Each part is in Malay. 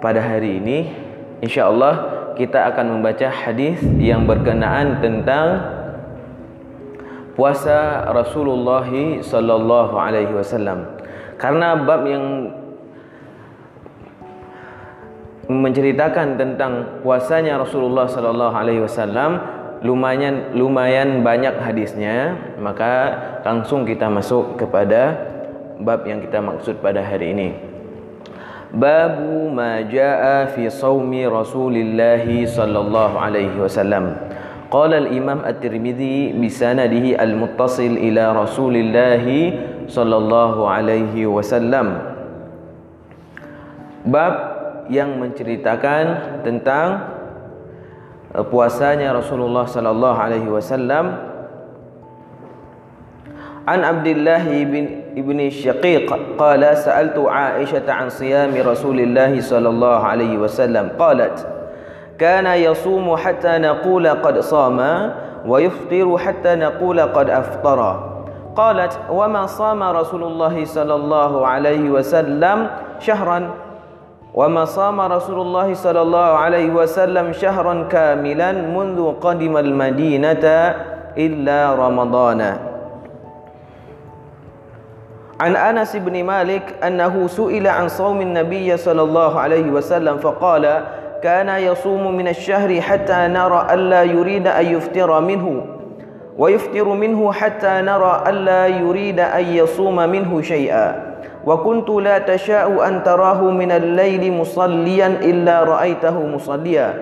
pada hari ini insyaallah kita akan membaca hadis yang berkenaan tentang puasa Rasulullah sallallahu alaihi wasallam. Karena bab yang menceritakan tentang puasanya Rasulullah sallallahu alaihi wasallam lumayan lumayan banyak hadisnya maka langsung kita masuk kepada bab yang kita maksud pada hari ini babu ma jaa fi shaumi Rasulillah sallallahu alaihi wasallam. Qala al-imam at-tirmidzi bi sanadihi al-muttasil ila Rasulillah sallallahu alaihi wasallam. Bab yang menceritakan tentang uh, puasanya Rasulullah sallallahu alaihi wasallam. An Abdullah bin ابن الشقيق قال سألت عائشة عن صيام رسول الله صلى الله عليه وسلم قالت كان يصوم حتى نقول قد صام ويفطر حتى نقول قد أفطر. قالت وما صام رسول الله صلى الله عليه وسلم شهرا؟ وما صام رسول الله صلى الله عليه وسلم شهرا كاملا منذ قدم المدينة إلا رمضان. عن أنس بن مالك أنه سئل عن صوم النبي صلى الله عليه وسلم فقال كان يصوم من الشهر حتى نرى ألا يريد أن يفطر منه ويفطر منه حتى نرى ألا يريد أن يصوم منه شيئا وكنت لا تشاء أن تراه من الليل مصليا إلا رأيته مصليا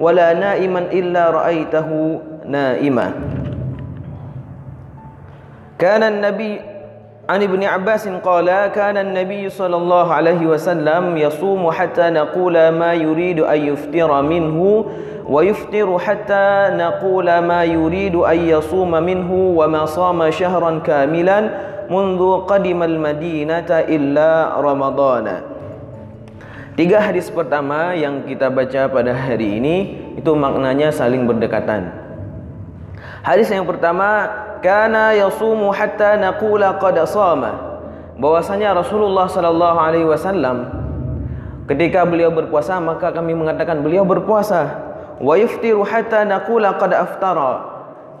ولا نائما إلا رأيته نائما. كان النبي عن ابن عباس قال كان النبي صلى الله عليه وسلم يصوم حتى نقول ما يريد أن يفطر منه ويفطر حتى نقول ما يريد أن يصوم منه وما صام شهرا كاملا mundu qadimal madinata illa ramadana Tiga hadis pertama yang kita baca pada hari ini itu maknanya saling berdekatan. Hadis yang pertama, kana yasumu hatta naqula qad sama. Bahwasanya Rasulullah sallallahu alaihi wasallam ketika beliau berpuasa maka kami mengatakan beliau berpuasa. Wa yuftiru hatta naqula qad aftara.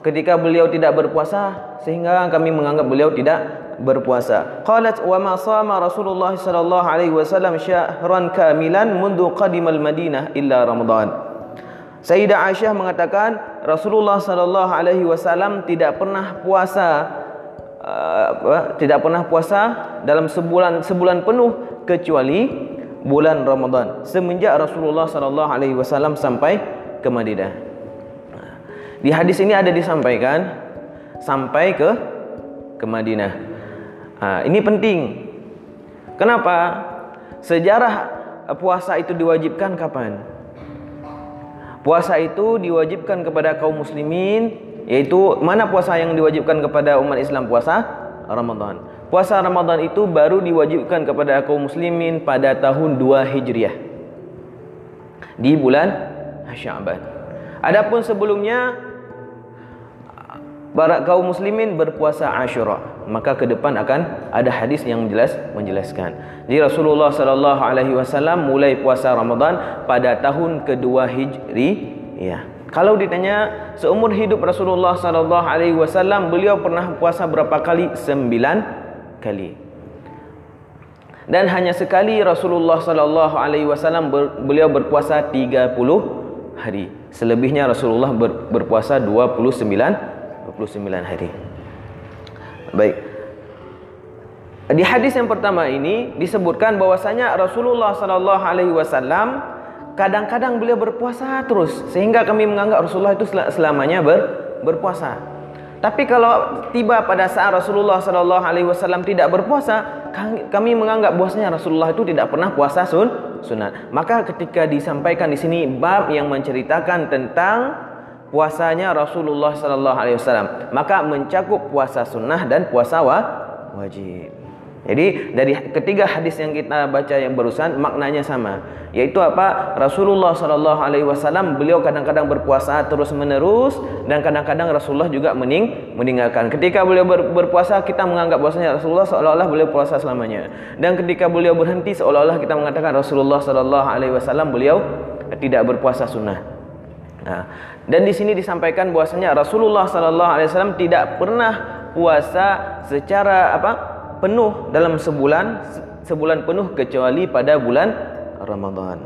Ketika beliau tidak berpuasa sehingga kami menganggap beliau tidak berpuasa. Qalat wa ma sama Rasulullah sallallahu alaihi wasallam syahran kamilan mundu qadimal Madinah illa Ramadan. Sayyidah Aisyah mengatakan Rasulullah sallallahu alaihi wasallam tidak pernah puasa uh, tidak pernah puasa dalam sebulan sebulan penuh kecuali bulan Ramadan semenjak Rasulullah sallallahu alaihi wasallam sampai ke Madinah. Di hadis ini ada disampaikan sampai ke ke Madinah. Ha, ini penting. Kenapa? Sejarah puasa itu diwajibkan kapan? Puasa itu diwajibkan kepada kaum muslimin yaitu mana puasa yang diwajibkan kepada umat Islam puasa Ramadan. Puasa Ramadan itu baru diwajibkan kepada kaum muslimin pada tahun 2 Hijriah. Di bulan Syaban. Adapun sebelumnya para kaum muslimin berpuasa Ashura. Maka ke depan akan ada hadis yang jelas menjelaskan. Jadi Rasulullah sallallahu alaihi wasallam mulai puasa Ramadan pada tahun kedua Hijri. Ya. Kalau ditanya seumur hidup Rasulullah sallallahu alaihi wasallam beliau pernah puasa berapa kali? Sembilan kali. Dan hanya sekali Rasulullah sallallahu alaihi wasallam beliau berpuasa 30 hari. Selebihnya Rasulullah ber, berpuasa 29 29 hari. Baik. Di hadis yang pertama ini disebutkan bahwasanya Rasulullah sallallahu alaihi wasallam kadang-kadang beliau berpuasa terus sehingga kami menganggap Rasulullah itu selamanya ber, berpuasa. Tapi kalau tiba pada saat Rasulullah sallallahu alaihi wasallam tidak berpuasa, kami menganggap bahwasanya Rasulullah itu tidak pernah puasa sun sunat. Maka ketika disampaikan di sini bab yang menceritakan tentang puasanya Rasulullah sallallahu alaihi wasallam maka mencakup puasa sunnah dan puasa wa wajib Jadi dari ketiga hadis yang kita baca yang barusan maknanya sama, yaitu apa? Rasulullah sallallahu alaihi wasallam beliau kadang-kadang berpuasa terus-menerus dan kadang-kadang Rasulullah juga mening meninggalkan. Ketika beliau ber, berpuasa kita menganggap bahwasanya Rasulullah seolah-olah beliau puasa selamanya. Dan ketika beliau berhenti seolah-olah kita mengatakan Rasulullah sallallahu alaihi wasallam beliau tidak berpuasa sunnah. Nah, dan di sini disampaikan bahwasanya Rasulullah sallallahu alaihi wasallam tidak pernah puasa secara apa? penuh dalam sebulan sebulan penuh kecuali pada bulan Ramadan.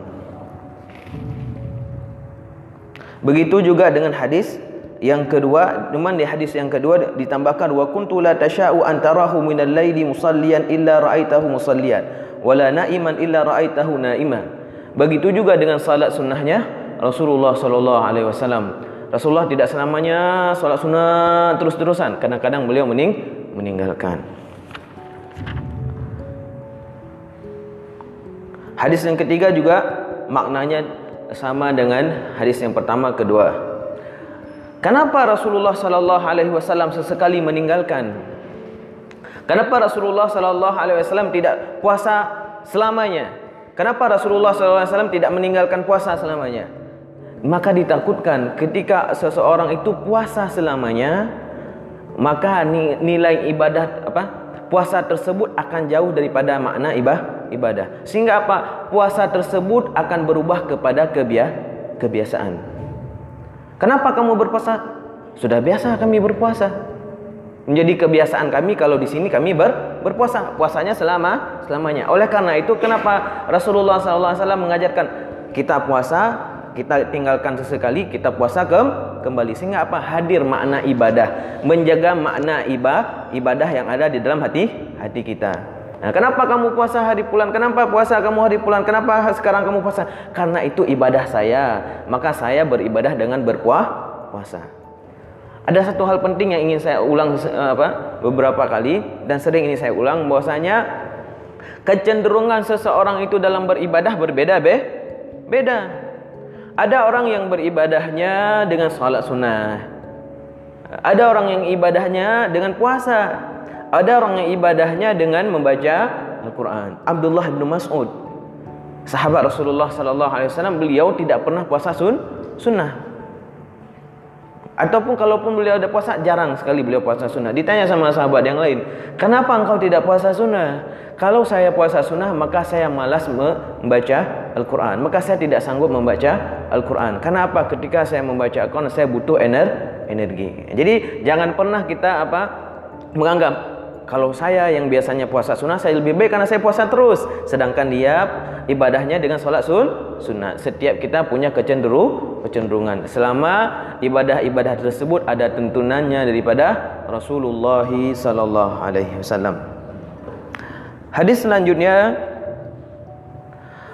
Begitu juga dengan hadis yang kedua, cuman di hadis yang kedua ditambahkan wa kuntu la tasha'u antarahu minal laili musalliyan illa ra'aitahu musalliyan wala na'iman illa ra'aitahu na'iman. Begitu juga dengan salat sunnahnya Rasulullah sallallahu alaihi wasallam. Rasulullah tidak selamanya salat sunnah terus-terusan. Kadang-kadang beliau mening meninggalkan. Hadis yang ketiga juga maknanya sama dengan hadis yang pertama kedua. Kenapa Rasulullah sallallahu alaihi wasallam sesekali meninggalkan? Kenapa Rasulullah sallallahu alaihi wasallam tidak puasa selamanya? Kenapa Rasulullah sallallahu alaihi wasallam tidak meninggalkan puasa selamanya? Maka ditakutkan ketika seseorang itu puasa selamanya, maka nilai ibadah apa? Puasa tersebut akan jauh daripada makna ibadah ibadah. Sehingga apa? Puasa tersebut akan berubah kepada kebia kebiasaan. Kenapa kamu berpuasa? Sudah biasa kami berpuasa. Menjadi kebiasaan kami kalau di sini kami ber, berpuasa. Puasanya selama selamanya. Oleh karena itu kenapa Rasulullah SAW mengajarkan kita puasa kita tinggalkan sesekali kita puasa ke kembali sehingga apa hadir makna ibadah menjaga makna ibadah ibadah yang ada di dalam hati hati kita Nah, kenapa kamu puasa hari bulan? Kenapa puasa kamu hari bulan? Kenapa sekarang kamu puasa? Karena itu ibadah saya. Maka saya beribadah dengan berpuasa. Ada satu hal penting yang ingin saya ulang eh, apa beberapa kali dan sering ini saya ulang bahwasanya kecenderungan seseorang itu dalam beribadah berbeda be beda. Ada orang yang beribadahnya dengan salat sunnah. Ada orang yang ibadahnya dengan puasa. Ada orang yang ibadahnya dengan membaca Al-Quran. Abdullah bin Mas'ud, sahabat Rasulullah sallallahu alaihi wasallam, beliau tidak pernah puasa sun sunnah. Ataupun kalaupun beliau ada puasa jarang sekali beliau puasa sunnah. Ditanya sama sahabat yang lain, "Kenapa engkau tidak puasa sunnah?" Kalau saya puasa sunnah maka saya malas membaca Al-Quran. Maka saya tidak sanggup membaca Al-Quran. Kenapa? Ketika saya membaca Al-Quran saya butuh energi. Jadi jangan pernah kita apa menganggap kalau saya yang biasanya puasa sunnah saya lebih baik karena saya puasa terus sedangkan dia ibadahnya dengan solat sun sunnah setiap kita punya kecenderung kecenderungan selama ibadah-ibadah tersebut ada tuntunannya daripada Rasulullah sallallahu alaihi wasallam hadis selanjutnya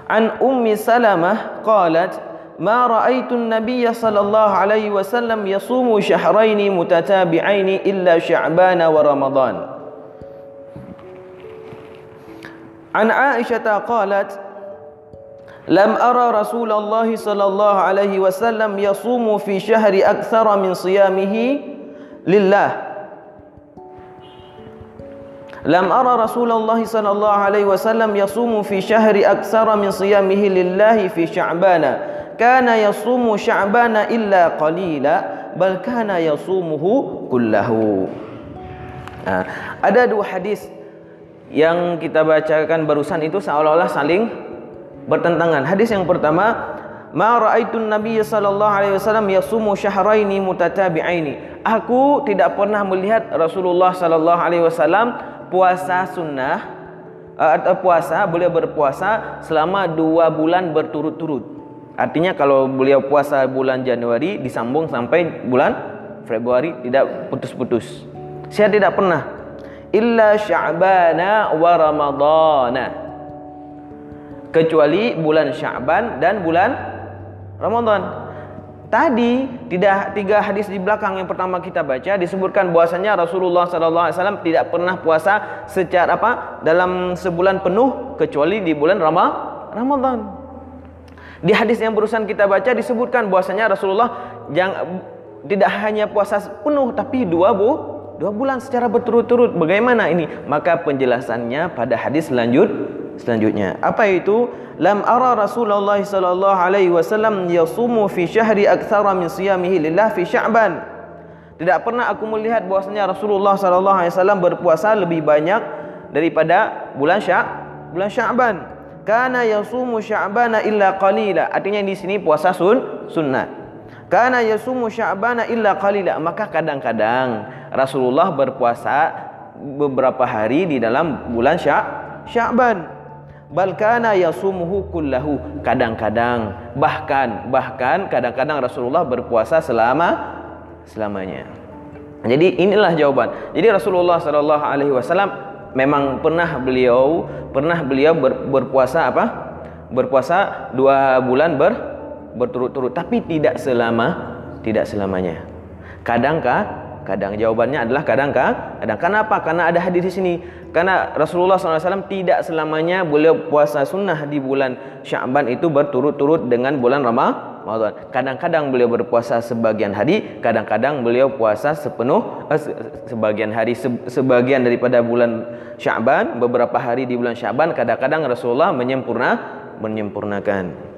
an ummi salamah qalat ما رأيت النبي صلى الله عليه وسلم يصوم شهرين متتابعين إلا شعبان ورمضان عن عائشة قالت لم أرى رسول الله صلى الله عليه وسلم يصوم في شهر أكثر من صيامه لله. لم أرى رسول الله صلى الله عليه وسلم يصوم في شهر أكثر من صيامه لله في شعبان. كان يصوم شعبان إلا قليلا بل كان يصومه كله. ada dua hadis yang kita bacakan barusan itu seolah-olah saling bertentangan. Hadis yang pertama, "Ma ra'aitun Nabiy sallallahu alaihi wasallam yasumu syahraini mutatabi'aini." Aku tidak pernah melihat Rasulullah sallallahu alaihi wasallam puasa sunnah eh, atau puasa beliau berpuasa selama dua bulan berturut-turut. Artinya kalau beliau puasa bulan Januari disambung sampai bulan Februari tidak putus-putus. Saya tidak pernah illa sya'bana wa ramadana kecuali bulan sya'ban dan bulan ramadan tadi tidak tiga hadis di belakang yang pertama kita baca disebutkan bahwasanya Rasulullah sallallahu alaihi wasallam tidak pernah puasa secara apa? Dalam sebulan penuh kecuali di bulan Ramadan di hadis yang barusan kita baca disebutkan bahwasanya Rasulullah yang tidak hanya puasa penuh tapi dua bu dua bulan secara berturut-turut. Bagaimana ini? Maka penjelasannya pada hadis selanjut selanjutnya. Apa itu? Lam ara Rasulullah sallallahu alaihi wasallam yasumu fi syahri aktsara min siyamihi lillah fi Sya'ban. Tidak pernah aku melihat bahwasanya Rasulullah sallallahu alaihi wasallam berpuasa lebih banyak daripada bulan Sya' bulan Sya'ban. Kana yasumu Sya'bana illa qalila. Artinya di sini puasa sun sunnah. Kana yasumu Sya'bana illa qalila. Maka kadang-kadang Rasulullah berpuasa beberapa hari di dalam bulan Sya' Sya'ban. Bal kana yasumuhu kullahu. Kadang-kadang bahkan bahkan kadang-kadang Rasulullah berpuasa selama selamanya. Jadi inilah jawaban jadi Rasulullah sallallahu alaihi wasallam memang pernah beliau pernah beliau ber, berpuasa apa? Berpuasa dua bulan ber, berturut-turut. Tapi tidak selama tidak selamanya. Kadangkah kadang jawabannya adalah kadang kadang kenapa karena ada hadis di sini karena Rasulullah SAW tidak selamanya beliau puasa sunnah di bulan Syaban itu berturut-turut dengan bulan Ramadan. Kadang-kadang beliau berpuasa sebagian hari, kadang-kadang beliau puasa sepenuh eh, sebagian hari sebagian daripada bulan Syaban, beberapa hari di bulan Syaban, kadang-kadang Rasulullah menyempurna menyempurnakan.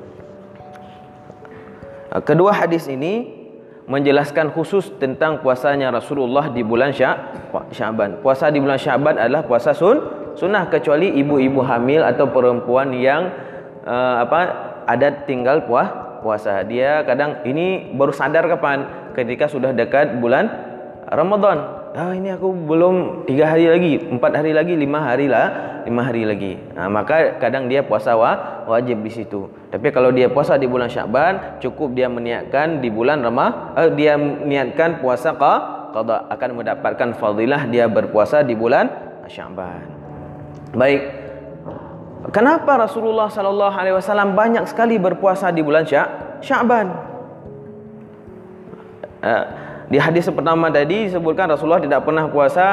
Kedua hadis ini menjelaskan khusus tentang puasanya Rasulullah di bulan Syaban. Puasa di bulan Syaban adalah puasa sun sunnah kecuali ibu-ibu hamil atau perempuan yang uh, apa ada tinggal puah puasa. Dia kadang ini baru sadar kapan? Ketika sudah dekat bulan Ramadan ah ini aku belum tiga hari lagi, empat hari lagi, lima hari lah, lima hari lagi. Nah, maka kadang dia puasa wa, wajib di situ. Tapi kalau dia puasa di bulan Syaban, cukup dia meniatkan di bulan Ramah, eh, dia niatkan puasa qa, qada akan mendapatkan fadilah dia berpuasa di bulan Syaban. Baik. Kenapa Rasulullah sallallahu alaihi wasallam banyak sekali berpuasa di bulan Syaban? Uh, di hadis pertama tadi disebutkan Rasulullah tidak pernah puasa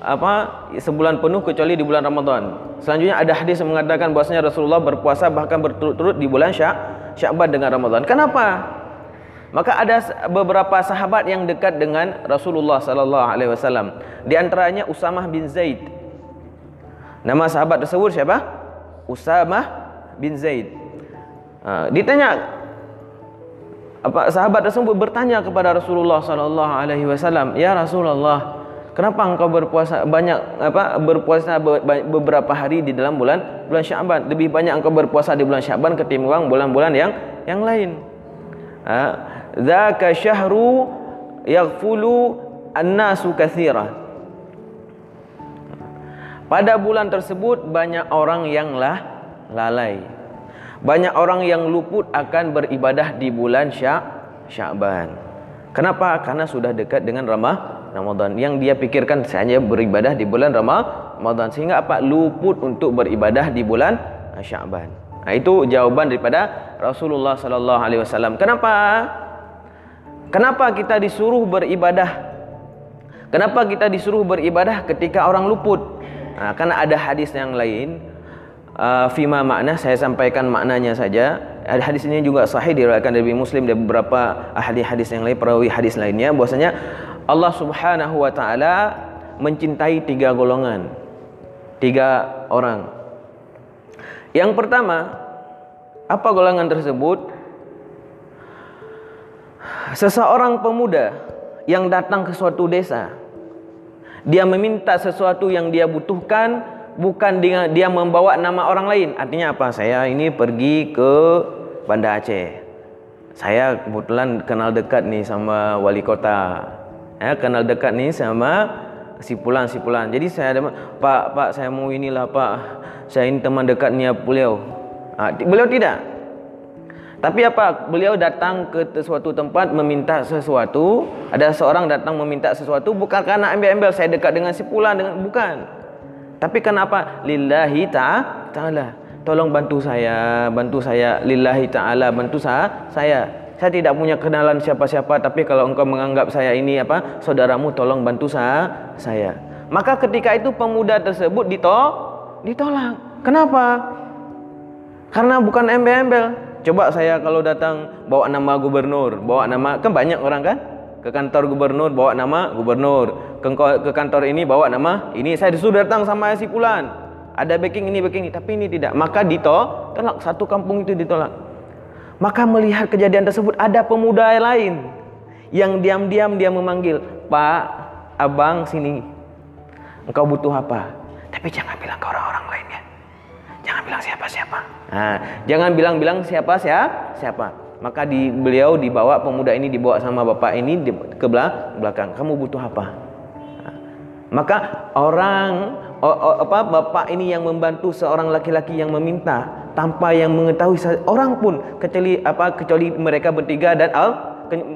apa sebulan penuh kecuali di bulan Ramadan. Selanjutnya ada hadis yang mengatakan bahwasanya Rasulullah berpuasa bahkan berturut-turut di bulan Syak Syakban dengan Ramadan. Kenapa? Maka ada beberapa sahabat yang dekat dengan Rasulullah sallallahu alaihi wasallam. Di antaranya Usamah bin Zaid. Nama sahabat tersebut siapa? Usamah bin Zaid. Ha, ditanya apa sahabat tersebut bertanya kepada Rasulullah sallallahu alaihi wasallam, "Ya Rasulullah, kenapa engkau berpuasa banyak apa berpuasa beberapa hari di dalam bulan bulan Syaban? Lebih banyak engkau berpuasa di bulan Syaban ketimbang bulan-bulan yang yang lain." Ha, "Dzaka syahru yaghfulu an-nasu katsira." Pada bulan tersebut banyak orang yang lah lalai. Banyak orang yang luput akan beribadah di bulan Syak Syakban. Kenapa? Karena sudah dekat dengan Ramah Ramadan. Yang dia pikirkan hanya beribadah di bulan Ramadan sehingga apa? Luput untuk beribadah di bulan Syakban. Nah, itu jawaban daripada Rasulullah sallallahu alaihi wasallam. Kenapa? Kenapa kita disuruh beribadah? Kenapa kita disuruh beribadah ketika orang luput? Nah, karena ada hadis yang lain uh, fima makna saya sampaikan maknanya saja hadis ini juga sahih diriwayatkan dari Muslim dan beberapa ahli hadis yang lain perawi hadis lainnya bahwasanya Allah Subhanahu wa taala mencintai tiga golongan tiga orang yang pertama apa golongan tersebut seseorang pemuda yang datang ke suatu desa dia meminta sesuatu yang dia butuhkan bukan dia, dia membawa nama orang lain. Artinya apa? Saya ini pergi ke Banda Aceh. Saya kebetulan kenal dekat nih sama wali kota. Ya, kenal dekat nih sama si pulan si pulan. Jadi saya ada Pak Pak saya mau inilah Pak. Saya ini teman dekatnya beliau. Ha, beliau tidak. Tapi apa? Beliau datang ke suatu tempat meminta sesuatu. Ada seorang datang meminta sesuatu bukan karena ambil-ambil saya dekat dengan si pulan dengan bukan. Tapi kenapa? Lillahi ta'ala. Tolong bantu saya, bantu saya lillahi ta'ala, bantu. Saya saya tidak punya kenalan siapa-siapa tapi kalau engkau menganggap saya ini apa? Saudaramu tolong bantu saya. saya. Maka ketika itu pemuda tersebut ditolak, ditolak. Kenapa? Karena bukan embel-embel. Coba saya kalau datang bawa nama gubernur, bawa nama kan banyak orang kan? ke kantor gubernur bawa nama gubernur ke, ke kantor ini bawa nama ini saya disuruh datang sama si pulan ada backing ini backing ini tapi ini tidak maka ditolak satu kampung itu ditolak maka melihat kejadian tersebut ada pemuda lain yang diam-diam dia memanggil pak abang sini. Engkau butuh apa? Tapi jangan bilang ke orang-orang lainnya jangan bilang siapa-siapa. Nah, jangan bilang-bilang siapa siapa siapa. Maka di beliau dibawa pemuda ini dibawa sama bapak ini ke belakang. Kamu butuh apa? Nah, maka orang o, o, apa bapak ini yang membantu seorang laki-laki yang meminta tanpa yang mengetahui orang pun kecuali apa kecuali mereka bertiga dan al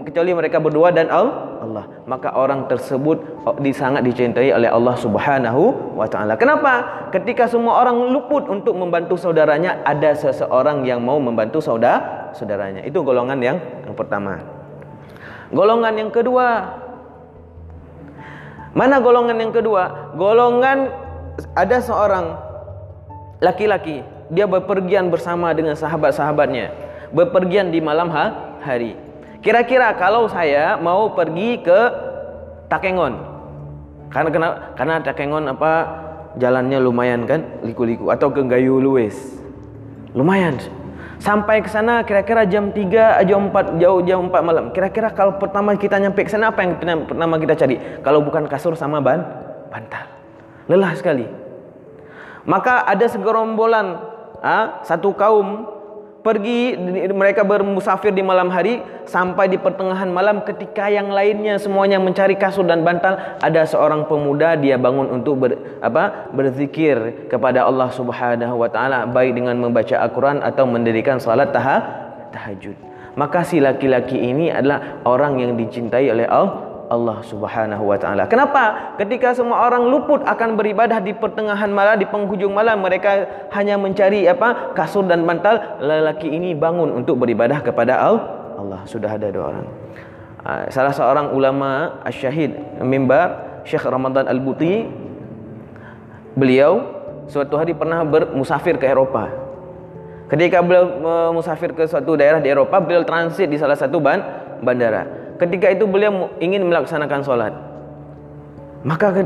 kecuali mereka berdua dan Allah. Maka orang tersebut sangat dicintai oleh Allah Subhanahu wa taala. Kenapa? Ketika semua orang luput untuk membantu saudaranya ada seseorang yang mau membantu saudara saudaranya. Itu golongan yang yang pertama. Golongan yang kedua. Mana golongan yang kedua? Golongan ada seorang laki-laki dia berpergian bersama dengan sahabat-sahabatnya berpergian di malam hari Kira-kira kalau saya mau pergi ke Takengon. Karena kena, karena Takengon apa jalannya lumayan kan, liku-liku atau ke Gayu Luwes. Lumayan. Sampai ke sana kira-kira jam 3 jam 4 jauh jam 4 malam. Kira-kira kalau pertama kita nyampe ke sana apa yang pertama kita cari? Kalau bukan kasur sama ban bantal. Lelah sekali. Maka ada segerombolan ah, satu kaum pergi mereka bermusafir di malam hari sampai di pertengahan malam ketika yang lainnya semuanya mencari kasur dan bantal ada seorang pemuda dia bangun untuk ber, apa berzikir kepada Allah Subhanahu wa taala baik dengan membaca Al-Quran atau mendirikan salat tahajud. Maka si laki-laki ini adalah orang yang dicintai oleh Allah Allah Subhanahu wa taala. Kenapa? Ketika semua orang luput akan beribadah di pertengahan malam, di penghujung malam mereka hanya mencari apa? kasur dan bantal, lelaki ini bangun untuk beribadah kepada Allah. Sudah ada dua orang. Ah, salah seorang ulama asy-syahid mimbar Syekh Ramadan Al-Buti beliau suatu hari pernah bermusafir ke Eropa. Ketika beliau musafir ke suatu daerah di Eropa, beliau transit di salah satu bandara ketika itu beliau ingin melaksanakan solat. Maka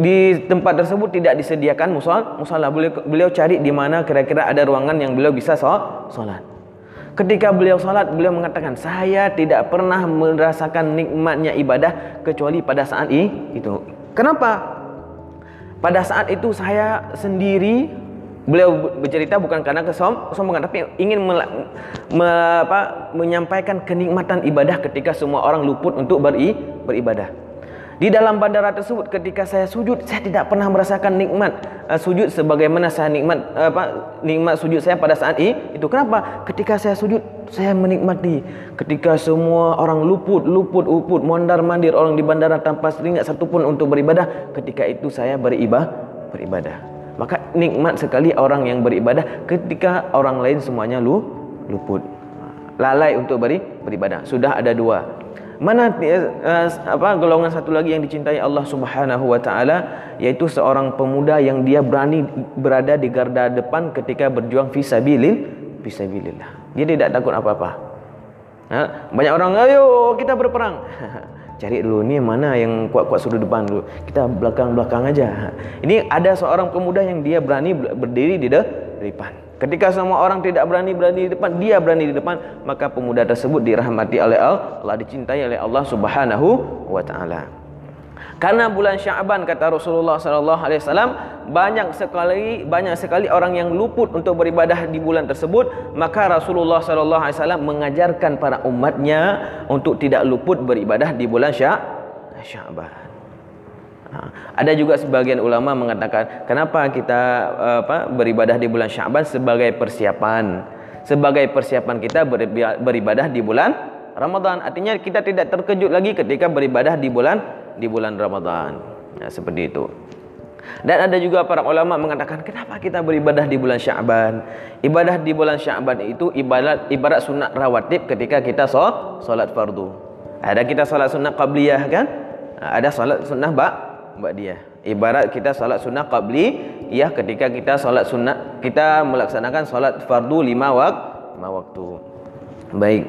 di tempat tersebut tidak disediakan musal musala beliau, beliau cari di mana kira-kira ada ruangan yang beliau bisa solat. Ketika beliau solat beliau mengatakan saya tidak pernah merasakan nikmatnya ibadah kecuali pada saat itu. Kenapa? Pada saat itu saya sendiri Beliau bercerita bukan karena kesombongan tapi ingin me, me, apa, menyampaikan kenikmatan ibadah ketika semua orang luput untuk beri, beribadah. Di dalam bandara tersebut ketika saya sujud saya tidak pernah merasakan nikmat uh, sujud sebagaimana saya nikmat uh, apa nikmat sujud saya pada saat. Itu kenapa? Ketika saya sujud saya menikmati ketika semua orang luput luput luput mondar mandir orang di bandara tanpa seringat satupun untuk beribadah ketika itu saya beribadah beribadah maka nikmat sekali orang yang beribadah ketika orang lain semuanya lu luput. Lalai untuk beri beribadah. Sudah ada dua. Mana uh, apa golongan satu lagi yang dicintai Allah Subhanahu wa taala yaitu seorang pemuda yang dia berani berada di garda depan ketika berjuang fi sabilil fi sabilillah dia tidak takut apa-apa. Ha? banyak orang ayo kita berperang cari dulu ni mana yang kuat-kuat suruh depan dulu. Kita belakang-belakang aja. Ini ada seorang pemuda yang dia berani berdiri di depan. Ketika semua orang tidak berani berani di depan dia berani di depan maka pemuda tersebut dirahmati oleh Allah dicintai oleh Allah Subhanahu wa taala karena bulan Syaban kata Rasulullah sallallahu alaihi wasallam banyak sekali banyak sekali orang yang luput untuk beribadah di bulan tersebut, maka Rasulullah sallallahu alaihi wasallam mengajarkan para umatnya untuk tidak luput beribadah di bulan Syaban. Ha. Ada juga sebagian ulama mengatakan kenapa kita apa beribadah di bulan Syaban sebagai persiapan sebagai persiapan kita beribadah di bulan Ramadan. Artinya kita tidak terkejut lagi ketika beribadah di bulan di bulan Ramadan. Ya, seperti itu. Dan ada juga para ulama mengatakan kenapa kita beribadah di bulan Syaban? Ibadah di bulan Syaban itu ibadat ibarat sunat rawatib ketika kita solat fardu. Ada kita solat sunat qabliyah kan? Ada solat sunnah ba dia. Ibarat kita solat sunnah qabliyah ketika kita solat sunat kita melaksanakan solat fardu lima, wak, lima waktu. Baik.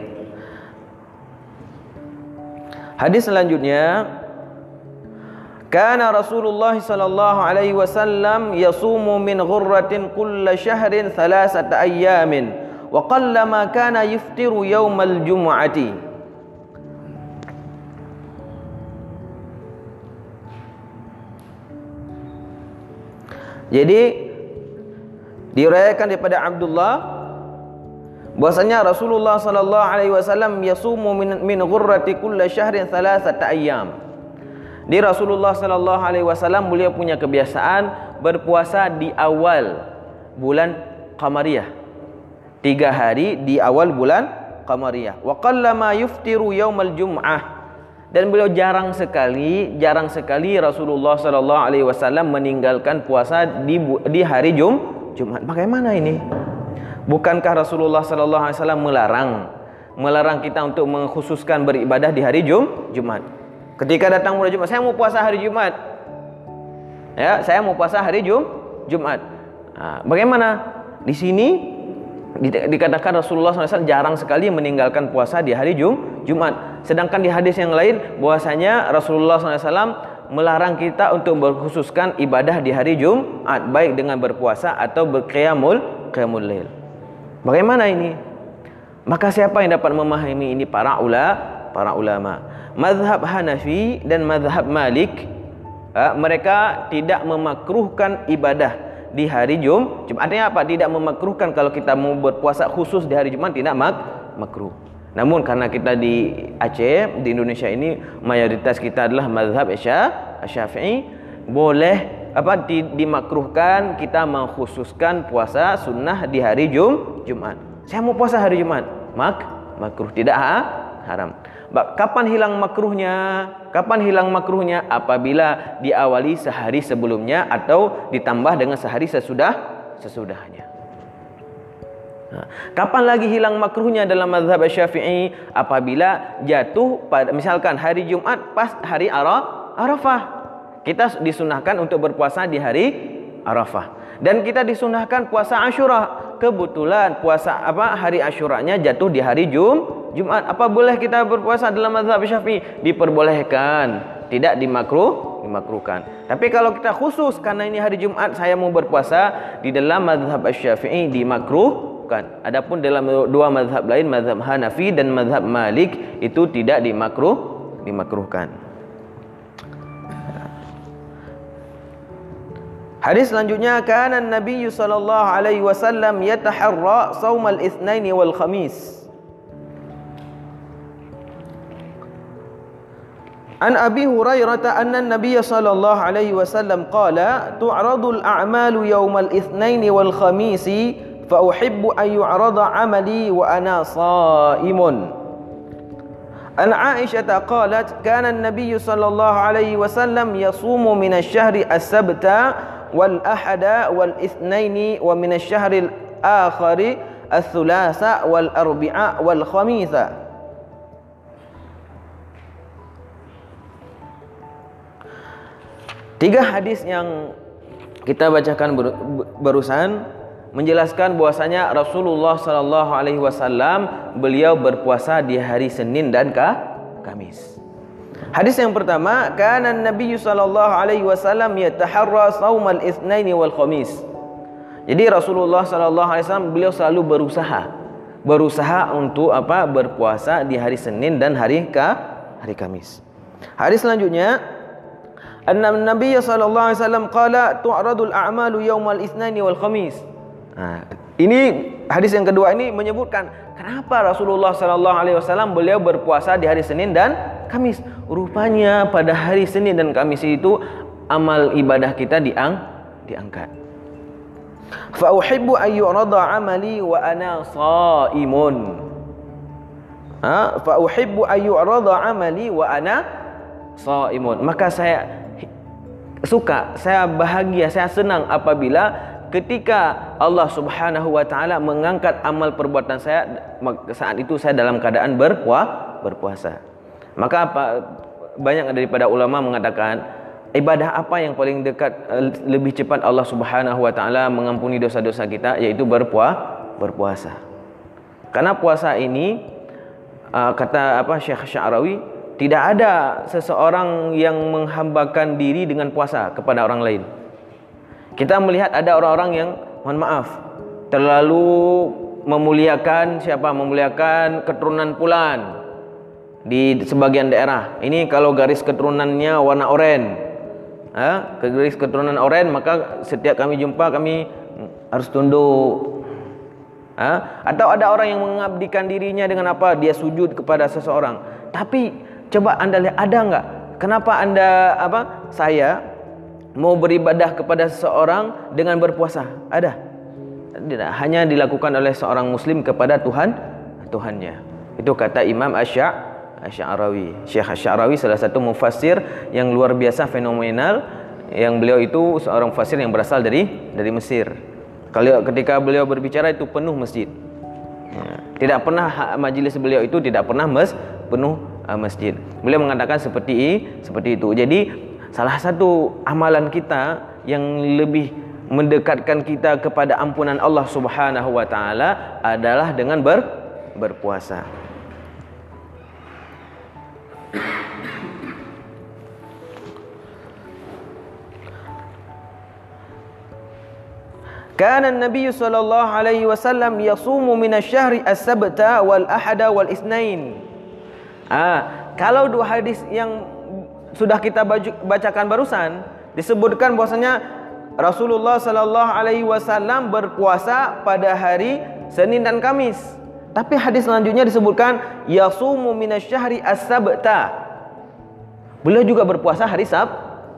Hadis selanjutnya Kana Rasulullah sallallahu alaihi wasallam yasumu min ghurratin kull shahrin thalathata ayyamin wa qallama kana yuftiru yawmal jum'ati Jadi diriwayatkan daripada Abdullah bahwasanya Rasulullah sallallahu alaihi wasallam yasumu min min ghurrati kulli syahrin thalathata ayyam. Di Rasulullah sallallahu alaihi wasallam beliau punya kebiasaan berpuasa di awal bulan Qamariyah. Tiga hari di awal bulan Qamariyah. Wa qallama yuftiru yaumal jum'ah dan beliau jarang sekali jarang sekali Rasulullah sallallahu alaihi wasallam meninggalkan puasa di di hari Jum Jumat. Bagaimana ini? Bukankah Rasulullah sallallahu alaihi wasallam melarang melarang kita untuk mengkhususkan beribadah di hari Jum Jumat? Ketika datang bulan Jumat, saya mau puasa hari Jumat. Ya, saya mau puasa hari Jum Jumat. Nah, bagaimana? Di sini dikatakan Rasulullah SAW jarang sekali meninggalkan puasa di hari Jum, Jumat. Sedangkan di hadis yang lain bahwasanya Rasulullah SAW melarang kita untuk berkhususkan ibadah di hari Jumat baik dengan berpuasa atau berqiyamul qiyamul lail. Bagaimana ini? Maka siapa yang dapat memahami ini para ulama, para ulama. Mazhab Hanafi dan mazhab Malik mereka tidak memakruhkan ibadah di hari Jum. Artinya apa? Tidak memakruhkan kalau kita mau berpuasa khusus di hari Jumat tidak mak makruh. Namun karena kita di Aceh, di Indonesia ini mayoritas kita adalah mazhab Syafi'i, boleh apa di, dimakruhkan kita mengkhususkan puasa sunnah di hari Jum Jumat. Saya mau puasa hari Jumat, mak makruh tidak ha? haram. Kapan hilang makruhnya? Kapan hilang makruhnya? Apabila diawali sehari sebelumnya atau ditambah dengan sehari sesudah sesudahnya. Kapan lagi hilang makruhnya dalam mazhab Syafi'i? Apabila jatuh pada misalkan hari Jumat pas hari Arafah. Kita disunahkan untuk berpuasa di hari Arafah. Dan kita disunahkan puasa Ashura. Kebetulan puasa apa hari Ashuranya jatuh di hari Jum Jumat apa boleh kita berpuasa dalam mazhab Syafi'i? Diperbolehkan, tidak dimakruh, dimakruhkan. Tapi kalau kita khusus karena ini hari Jumat saya mau berpuasa di dalam mazhab Syafi'i dimakruhkan. Adapun dalam dua mazhab lain mazhab Hanafi dan mazhab Malik itu tidak dimakruh, dimakruhkan. Hadis selanjutnya kana Nabi sallallahu alaihi wasallam yataharra saumal itsnain wal khamis. An Abi Hurairah anna Nabi sallallahu alaihi wasallam qala tu'radu al a'mal yawmal itsnain wal khamis fa uhibbu an yu'rada 'amali wa ana sha'imun. An عن عائشة قالت Nabi sallallahu alaihi wasallam yasumu min asy-syahri as-sabta wal ahada wal ithnaini wa min asyhari akhari as-sulasa wal arbi'a wal khamisa Tiga hadis yang kita bacakan barusan menjelaskan bahwasanya Rasulullah sallallahu alaihi wasallam beliau berpuasa di hari Senin dan Kamis. Hadis yang pertama, kana Nabi sallallahu alaihi wasallam yataharra shaumal itsnain wal khamis. Jadi Rasulullah sallallahu alaihi wasallam beliau selalu berusaha berusaha untuk apa? berpuasa di hari Senin dan hari ka hari Kamis. Hadis selanjutnya anna Nabi sallallahu alaihi wasallam qala tu'radul a'malu yaumal itsnaini wal khamis. Ha, ini hadis yang kedua ini menyebutkan kenapa Rasulullah sallallahu alaihi wasallam beliau berpuasa di hari Senin dan Kamis. Rupanya pada hari Senin dan Kamis itu amal ibadah kita diang diangkat. Fa uhibbu an yu'rada 'amali wa ana sha'imun. Ha, fa uhibbu an yu'rada 'amali wa ana sha'imun. Maka saya suka, saya bahagia, saya senang apabila ketika Allah Subhanahu wa taala mengangkat amal perbuatan saya saat itu saya dalam keadaan berpuasa berpuasa. Maka apa banyak daripada ulama mengatakan ibadah apa yang paling dekat eh, lebih cepat Allah Subhanahu wa taala mengampuni dosa-dosa kita yaitu berpuasa berpuasa. Karena puasa ini uh, kata apa Syekh Syarawi tidak ada seseorang yang menghambakan diri dengan puasa kepada orang lain. Kita melihat ada orang-orang yang mohon maaf terlalu memuliakan siapa memuliakan keturunan pulan di sebagian daerah. Ini kalau garis keturunannya warna oranye. Ha? garis keturunan oranye maka setiap kami jumpa kami harus tunduk. Ha? Atau ada orang yang mengabdikan dirinya dengan apa? Dia sujud kepada seseorang. Tapi Coba anda lihat ada enggak? Kenapa anda apa? Saya mau beribadah kepada seseorang dengan berpuasa. Ada? Tidak. Hanya dilakukan oleh seorang muslim kepada Tuhan Tuhannya. Itu kata Imam Asy' Asy'arawi. Syekh Asy'arawi salah satu mufassir yang luar biasa fenomenal yang beliau itu seorang mufassir yang berasal dari dari Mesir. Kalau ketika beliau berbicara itu penuh masjid. Ya. Tidak pernah majlis beliau itu tidak pernah mes penuh uh, masjid. Beliau mengatakan seperti seperti itu. Jadi salah satu amalan kita yang lebih mendekatkan kita kepada ampunan Allah Subhanahu wa taala adalah dengan ber, berpuasa. كان النبي صلى الله عليه وسلم يصوم من الشهر السبت والأحد والاثنين Ah, kalau dua hadis yang sudah kita bacakan barusan disebutkan bahwasanya Rasulullah sallallahu alaihi wasallam berpuasa pada hari Senin dan Kamis. Tapi hadis selanjutnya disebutkan yasumu minasyahri as-sabta. Beliau juga berpuasa hari Sab,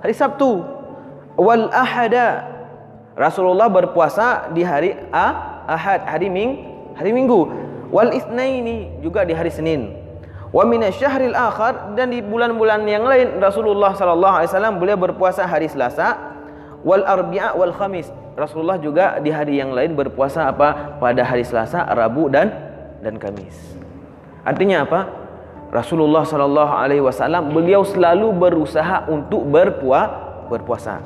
hari Sabtu. Wal ahada. Rasulullah berpuasa di hari ah, Ahad, hari Ming, hari Minggu. Wal itsnaini juga di hari Senin wa min akhar dan di bulan-bulan yang lain Rasulullah sallallahu alaihi wasallam beliau berpuasa hari Selasa wal arbi'a wal khamis Rasulullah juga di hari yang lain berpuasa apa pada hari Selasa, Rabu dan dan Kamis. Artinya apa? Rasulullah sallallahu alaihi wasallam beliau selalu berusaha untuk berpuasa berpuasa.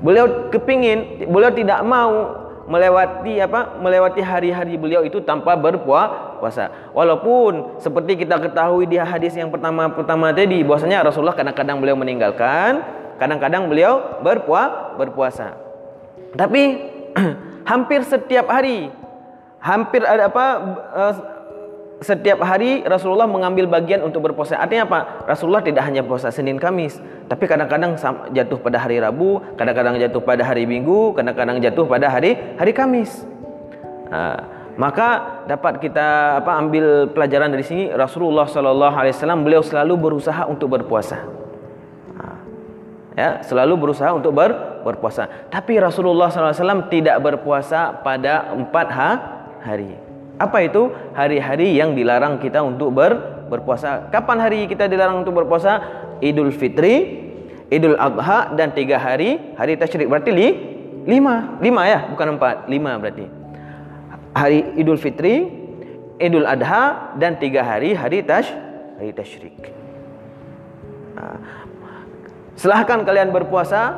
Beliau kepingin, beliau tidak mau melewati apa melewati hari-hari beliau itu tanpa berpuasa. Walaupun seperti kita ketahui di hadis yang pertama pertama tadi bahwasanya Rasulullah kadang-kadang beliau meninggalkan kadang-kadang beliau berpuasa berpuasa. Tapi hampir setiap hari hampir ada apa eh, setiap hari Rasulullah mengambil bagian untuk berpuasa. Artinya apa? Rasulullah tidak hanya puasa Senin Kamis, tapi kadang-kadang jatuh pada hari Rabu, kadang-kadang jatuh pada hari Minggu, kadang-kadang jatuh pada hari hari Kamis. Nah, maka dapat kita apa ambil pelajaran dari sini Rasulullah sallallahu alaihi wasallam beliau selalu berusaha untuk berpuasa. Ya, selalu berusaha untuk ber, berpuasa. Tapi Rasulullah sallallahu alaihi wasallam tidak berpuasa pada empat ha, hari. Apa itu? Hari-hari yang dilarang kita untuk ber, berpuasa. Kapan hari kita dilarang untuk berpuasa? Idul Fitri, Idul Adha dan tiga hari hari Tashrik. Berarti li, lima. Lima ya? Bukan empat. Lima berarti. Hari Idul Fitri, Idul Adha dan tiga hari hari Tash, hari Tashrik. Nah, silahkan kalian berpuasa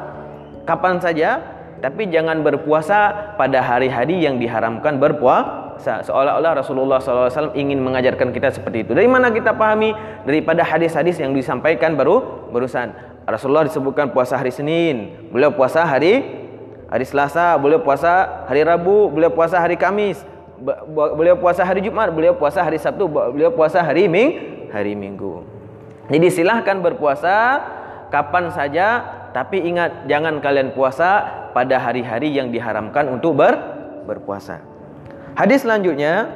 kapan saja. Tapi jangan berpuasa pada hari-hari yang diharamkan berpuasa seolah-olah Rasulullah SAW ingin mengajarkan kita seperti itu. Dari mana kita pahami? Daripada hadis-hadis yang disampaikan baru barusan. Rasulullah disebutkan puasa hari Senin, beliau puasa hari hari Selasa, beliau puasa hari Rabu, beliau puasa hari Kamis, beliau puasa hari Jumat, beliau puasa hari Sabtu, beliau puasa hari Ming, hari Minggu. Jadi silahkan berpuasa kapan saja, tapi ingat jangan kalian puasa pada hari-hari yang diharamkan untuk ber, berpuasa. Hadis selanjutnya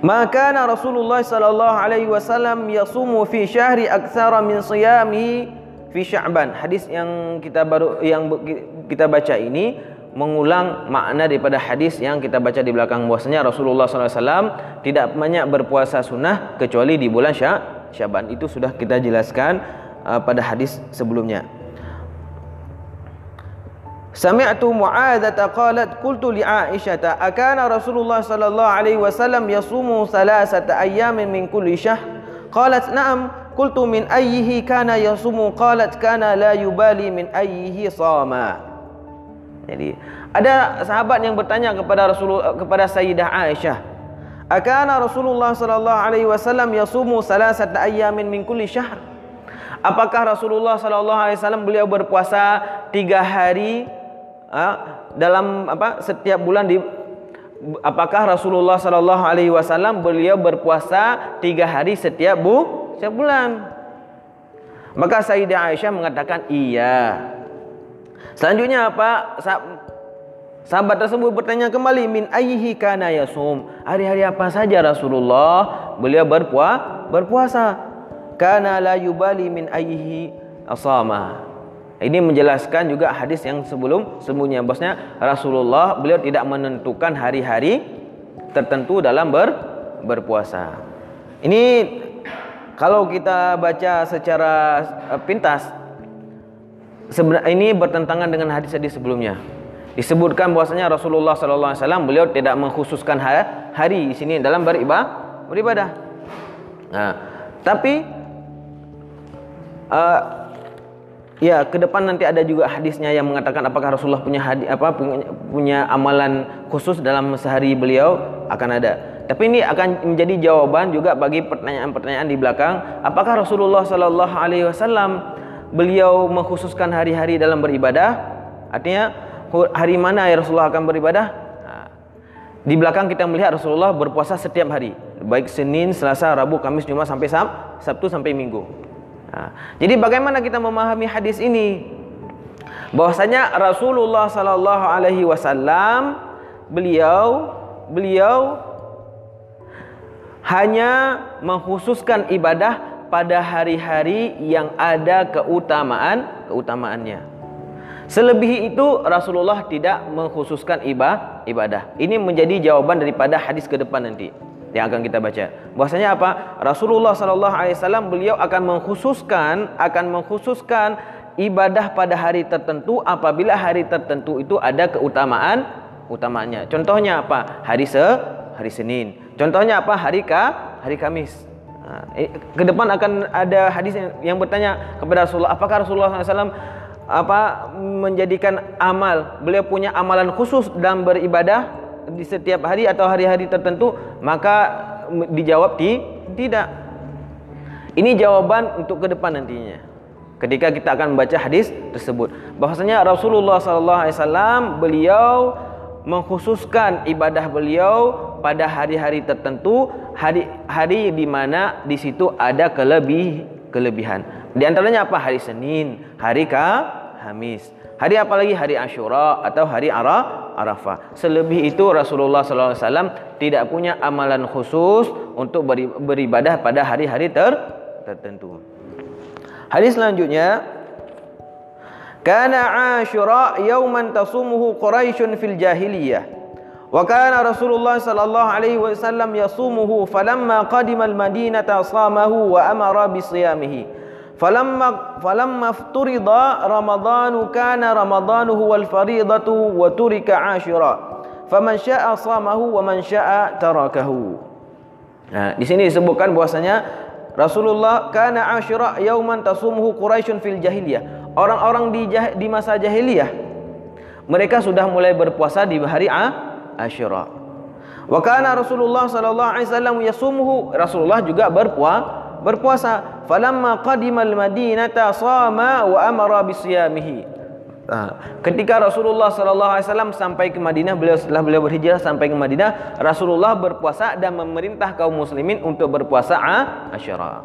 Maka Rasulullah sallallahu alaihi wasallam yasumu fi syahri aktsara min siyami fi Sya'ban. Hadis yang kita baru yang kita baca ini mengulang makna daripada hadis yang kita baca di belakang bahwasanya Rasulullah sallallahu alaihi wasallam tidak banyak berpuasa sunnah kecuali di bulan Sya'ban. Itu sudah kita jelaskan Uh, pada hadis sebelumnya. Sami'tu Mu'adzah qalat qultu li Aisyah akana Rasulullah sallallahu alaihi wasallam yasumu thalathata ayyamin min kulli syahr qalat na'am qultu min ayyihi kana yasumu qalat kana la yubali min ayyihi sama jadi Ada sahabat yang bertanya kepada Rasulullah kepada Sayyidah Aisyah, "Akana Rasulullah sallallahu alaihi wasallam yasumu salasata ayyamin min kulli syahr?" Apakah Rasulullah sallallahu alaihi wasallam beliau berpuasa tiga hari ha, dalam apa setiap bulan di apakah Rasulullah sallallahu alaihi wasallam beliau berpuasa tiga hari setiap bu setiap bulan? Maka Sayyidah Aisyah mengatakan iya. Selanjutnya apa? Sahabat tersebut bertanya kembali min ayyihi kana yasum? Hari-hari apa saja Rasulullah beliau berpuasa? Berpuasa. Kana la yubali min ayyihi asama. Ini menjelaskan juga hadis yang sebelum sebelumnya bosnya Rasulullah beliau tidak menentukan hari-hari tertentu dalam ber, berpuasa. Ini kalau kita baca secara eh, pintas sebenarnya ini bertentangan dengan hadis-hadis sebelumnya disebutkan bahwasanya Rasulullah sallallahu alaihi wasallam beliau tidak mengkhususkan hari di sini dalam beribadah. Nah, tapi uh, ya ke depan nanti ada juga hadisnya yang mengatakan apakah Rasulullah punya hadis apa punya, punya amalan khusus dalam sehari beliau akan ada. Tapi ini akan menjadi jawaban juga bagi pertanyaan-pertanyaan di belakang. Apakah Rasulullah sallallahu alaihi wasallam beliau mengkhususkan hari-hari dalam beribadah? Artinya hari mana ya Rasulullah akan beribadah? Ha. Di belakang kita melihat Rasulullah berpuasa setiap hari, baik Senin, Selasa, Rabu, Kamis, Jumat sampai Sab, Sabtu sampai Minggu. Ha. Jadi bagaimana kita memahami hadis ini? Bahwasanya Rasulullah sallallahu alaihi wasallam beliau beliau hanya mengkhususkan ibadah pada hari-hari yang ada keutamaan keutamaannya. Selebih itu Rasulullah tidak mengkhususkan ibadah. Ini menjadi jawaban daripada hadis ke depan nanti yang akan kita baca. Bahwasanya apa? Rasulullah sallallahu alaihi wasallam beliau akan mengkhususkan akan mengkhususkan ibadah pada hari tertentu apabila hari tertentu itu ada keutamaan utamanya. Contohnya apa? Hari se hari Senin. Contohnya apa? Hari ka hari Kamis. Ha, eh, ke depan akan ada hadis yang bertanya kepada Rasulullah, apakah Rasulullah SAW apa menjadikan amal beliau punya amalan khusus dalam beribadah di setiap hari atau hari-hari tertentu maka dijawab di tidak. Ini jawaban untuk ke depan nantinya ketika kita akan membaca hadis tersebut. Bahwasanya Rasulullah sallallahu alaihi wasallam beliau mengkhususkan ibadah beliau pada hari-hari tertentu hari hari di mana di situ ada kelebih kelebihan. Di antaranya apa? Hari Senin hari ka Hamis. Hari apa lagi? Hari Ashura atau hari Ara Arafah. Selebih itu Rasulullah sallallahu alaihi wasallam tidak punya amalan khusus untuk beribadah pada hari-hari ter tertentu. Hadis selanjutnya Kana Ashura yawman tasumuhu Quraisyun fil jahiliyah. Wa kana Rasulullah sallallahu alaihi wasallam yasumuhu falamma qadima al-Madinata samahu wa amara bi siyamihi. Falamma falamma ifturida ramadhanu kana ramadhanuhu wal faridatu wa turika ashura faman syaa samahu wa man syaa tarakahu. Nah di sini disebutkan bahwasanya Rasulullah kana ashura yauman tasumuhu quraisyun fil jahiliyah. Orang-orang di jah, di masa jahiliyah mereka sudah mulai berpuasa di hari Ashura wa kana Rasulullah sallallahu alaihi wasallam yasumuhu Rasulullah juga berpuasa berpuasa falamma qadimal madinata sama wa amara bisiyamihi. Ketika Rasulullah sallallahu alaihi wasallam sampai ke Madinah beliau setelah beliau berhijrah sampai ke Madinah Rasulullah berpuasa dan memerintah kaum muslimin untuk berpuasa Asyura.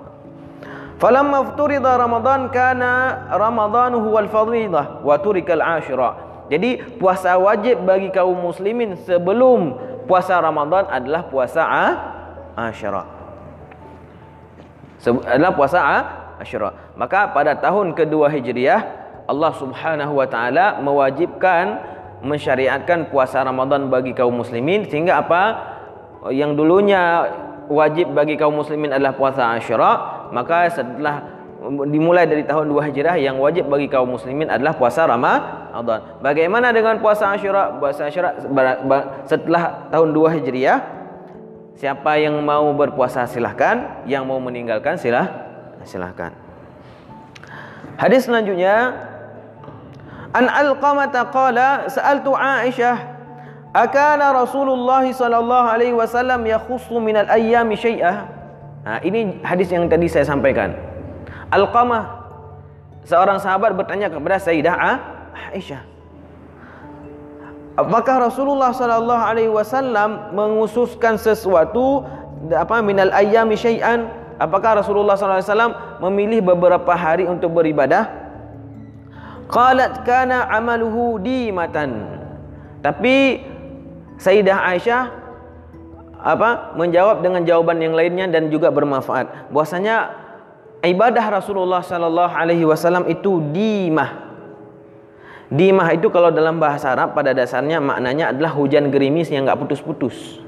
Falamma fturida ramadan kana ramadanuhu wal fadhilah wa turikal asyura jadi puasa wajib bagi kaum muslimin sebelum puasa Ramadan adalah puasa Asyura adalah puasa Asyura. Maka pada tahun kedua Hijriah Allah Subhanahu wa taala mewajibkan mensyariatkan puasa Ramadan bagi kaum muslimin sehingga apa yang dulunya wajib bagi kaum muslimin adalah puasa Asyura, maka setelah dimulai dari tahun 2 Hijriah yang wajib bagi kaum muslimin adalah puasa Ramadan. Bagaimana dengan puasa Asyura? Puasa Asyura setelah tahun 2 Hijriah Siapa yang mau berpuasa silahkan Yang mau meninggalkan silah silahkan Hadis selanjutnya An Alqamah qala sa'altu Aisyah akana Rasulullah sallallahu alaihi wasallam yakhussu min al-ayyam syai'ah. Ha, ini hadis yang tadi saya sampaikan. Alqamah seorang sahabat bertanya kepada Sayyidah Aisyah. Apakah Rasulullah sallallahu alaihi wasallam mengususkan sesuatu apa minal ayyami syai'an? Apakah Rasulullah sallallahu alaihi wasallam memilih beberapa hari untuk beribadah? Qalat kana amaluhu dimatan. Tapi Sayyidah Aisyah apa menjawab dengan jawaban yang lainnya dan juga bermanfaat. Bahwasanya ibadah Rasulullah sallallahu alaihi wasallam itu dimah. Dimah itu kalau dalam bahasa Arab pada dasarnya maknanya adalah hujan gerimis yang enggak putus-putus.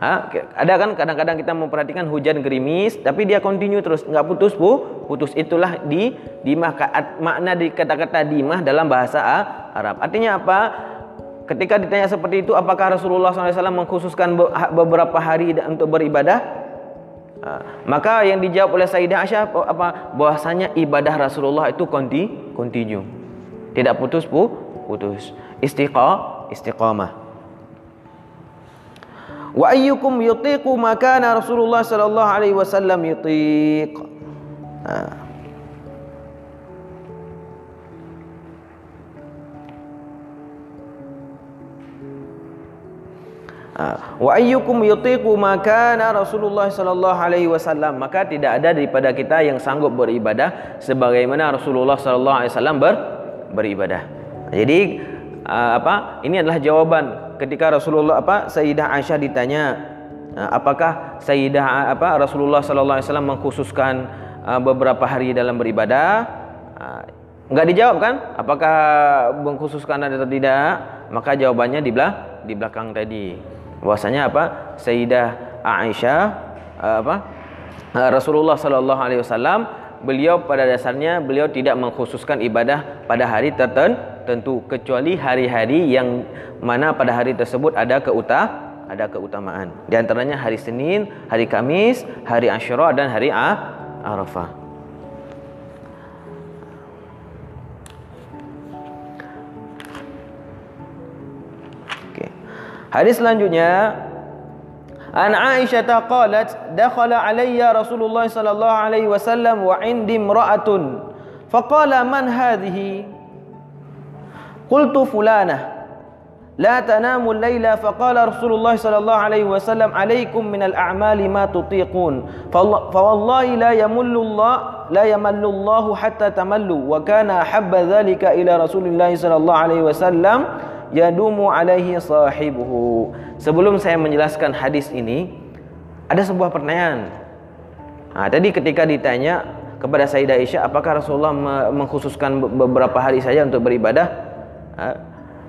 Ada kan kadang-kadang kita memperhatikan hujan gerimis tapi dia continue terus nggak putus bu. Putus itulah di dimah makna di kata-kata dimah dalam bahasa Arab. Artinya apa? Ketika ditanya seperti itu apakah Rasulullah SAW mengkhususkan beberapa hari untuk beribadah? Maka yang dijawab oleh Sayyidah Aisyah apa? Bahwasanya ibadah Rasulullah itu continue tidak putus bu putus istiqah istiqamah Wa ayyukum yutiqu ma kana Rasulullah sallallahu alaihi wasallam yutiq. Ha. ha. Wa ayyukum yutiqu ma kana Rasulullah sallallahu alaihi wasallam maka tidak ada daripada kita yang sanggup beribadah sebagaimana Rasulullah sallallahu alaihi wasallam beribadah. Jadi ha, apa? Ini adalah jawaban ketika Rasulullah apa Sayyidah Aisyah ditanya ah, apakah Sayyidah apa Rasulullah sallallahu alaihi wasallam mengkhususkan ah, beberapa hari dalam beribadah enggak ah, dijawab kan apakah mengkhususkan atau tidak maka jawabannya di belakang di belakang tadi bahwasanya apa Sayyidah Aisyah apa Rasulullah sallallahu alaihi wasallam beliau pada dasarnya beliau tidak mengkhususkan ibadah pada hari tertentu kecuali hari-hari yang mana pada hari tersebut ada keuta ada keutamaan. Di antaranya hari Senin, hari Kamis, hari Asyura dan hari Arafah. Okay. Hadis selanjutnya An Aisyah qalat dakhala alayya Rasulullah sallallahu alaihi wasallam wa indi imra'atun faqala man hadhihi Qultu fulanah لا تناموا الليل. فقال رسول الله صلى الله عليه وسلم عليكم من الأعمال ما تطيقون. فوالله لا يمل الله لا يمل الله حتى تملوا. وكان أحب ذلك إلى رسول الله صلى الله عليه وسلم يدوم عليه صاحبه. Sebelum saya menjelaskan hadis ini ada sebuah pertanyaan nah, tadi ketika ditanya kepada Sayyidah Aisyah apakah Rasulullah mengkhususkan beberapa hari saja untuk beribadah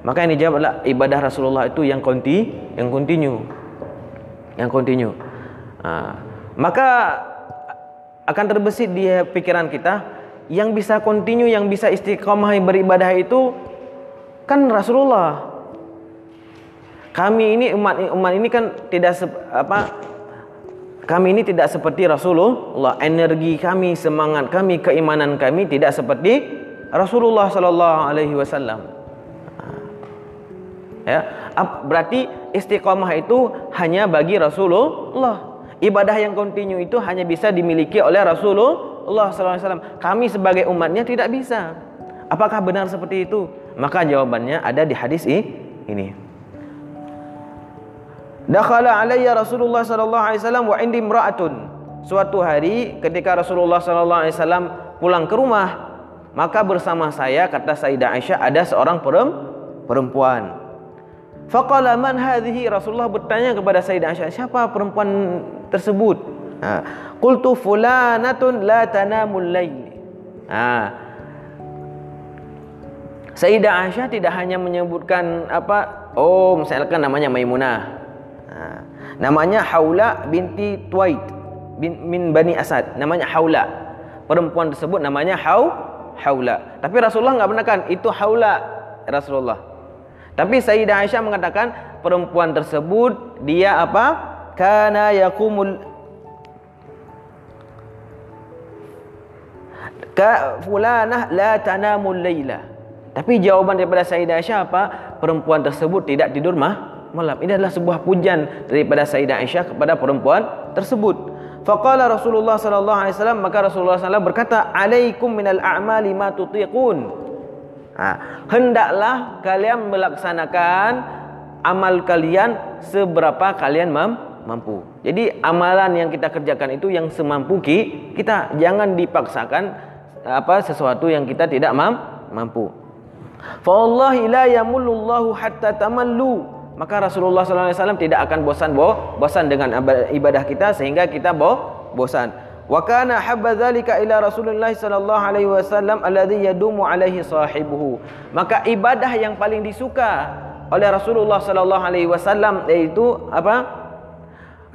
Maka yang dijawab adalah ibadah Rasulullah itu yang konti, yang kontinu, yang kontinu. Ha. Maka akan terbesit di pikiran kita yang bisa kontinu, yang bisa istiqamah beribadah itu kan Rasulullah. Kami ini umat umat ini kan tidak se, apa kami ini tidak seperti Rasulullah. Energi kami, semangat kami, keimanan kami tidak seperti Rasulullah sallallahu alaihi wasallam. Ya, berarti istiqamah itu hanya bagi Rasulullah. Ibadah yang kontinu itu hanya bisa dimiliki oleh Rasulullah SAW. Kami sebagai umatnya tidak bisa. Apakah benar seperti itu? Maka jawabannya ada di hadis ini. Dakhala alayya Rasulullah sallallahu alaihi wasallam wa indi imra'atun. Suatu hari ketika Rasulullah sallallahu alaihi wasallam pulang ke rumah, maka bersama saya kata Sayyidah Aisyah ada seorang perempuan. Faqala man hadhihi? Rasulullah bertanya kepada Sayyidah Aisyah siapa perempuan tersebut? Ha. Qultu fulanatun la tanamul lail ha. Sayyidah Aisyah tidak hanya menyebutkan apa oh misalkan namanya Maimunah namanya Haula binti Tuait bin min Bani Asad namanya Haula perempuan tersebut namanya Hau Haula tapi Rasulullah enggak benarkan itu Haula Rasulullah tapi Sayyidah Aisyah mengatakan perempuan tersebut dia apa? Kana yaqumul ka fulanah la tanamul laila. Tapi jawaban daripada Sayyidah Aisyah apa? Perempuan tersebut tidak tidur mah malam. Ini adalah sebuah pujian daripada Sayyidah Aisyah kepada perempuan tersebut. Faqala Rasulullah sallallahu alaihi wasallam maka Rasulullah sallallahu berkata, "Alaikum minal a'mali ma tutiqun." Ha, hendaklah kalian melaksanakan amal kalian seberapa kalian mampu. Jadi amalan yang kita kerjakan itu yang semampu kita. Jangan dipaksakan apa sesuatu yang kita tidak mampu. Fa Allah la yamulullahu hatta tamallu. Maka Rasulullah wasallam tidak akan bosan bo, bosan dengan ibadah kita sehingga kita bo, bosan. Wa kana habba dzalika ila Rasulullah sallallahu alaihi wasallam alladhi yadumu alaihi sahibuhu. Maka ibadah yang paling disuka oleh Rasulullah sallallahu alaihi wasallam yaitu apa?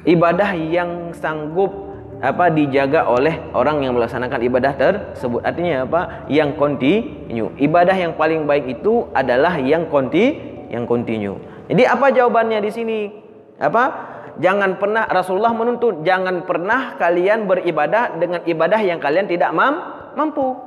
Ibadah yang sanggup apa dijaga oleh orang yang melaksanakan ibadah tersebut. Artinya apa? Yang kontinu. Ibadah yang paling baik itu adalah yang konti yang kontinu. Jadi apa jawabannya di sini? Apa? Jangan pernah Rasulullah menuntut jangan pernah kalian beribadah dengan ibadah yang kalian tidak mampu.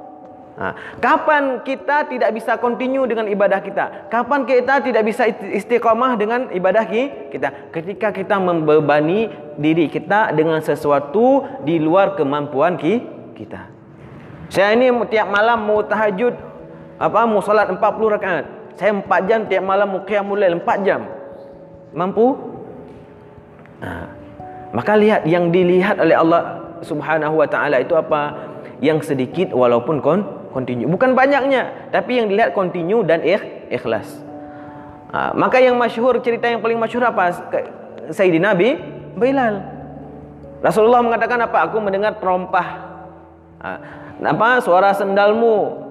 Ha. Kapan kita tidak bisa continue dengan ibadah kita? Kapan kita tidak bisa istiqamah dengan ibadah kita? Ketika kita membebani diri kita dengan sesuatu di luar kemampuan kita. Saya ini tiap malam mau tahajud, apa mau solat 40 rakaat. Saya 4 jam tiap malam qiyamul lail 4 jam. Mampu? Ha. Maka lihat yang dilihat oleh Allah Subhanahu wa taala itu apa? Yang sedikit walaupun kon continue. Bukan banyaknya, tapi yang dilihat continue dan ikh, ikhlas. Ha, maka yang masyhur cerita yang paling masyhur apa? Sayyidina Nabi Bilal. Rasulullah mengatakan apa? Aku mendengar terompah. Ha, apa? Suara sendalmu.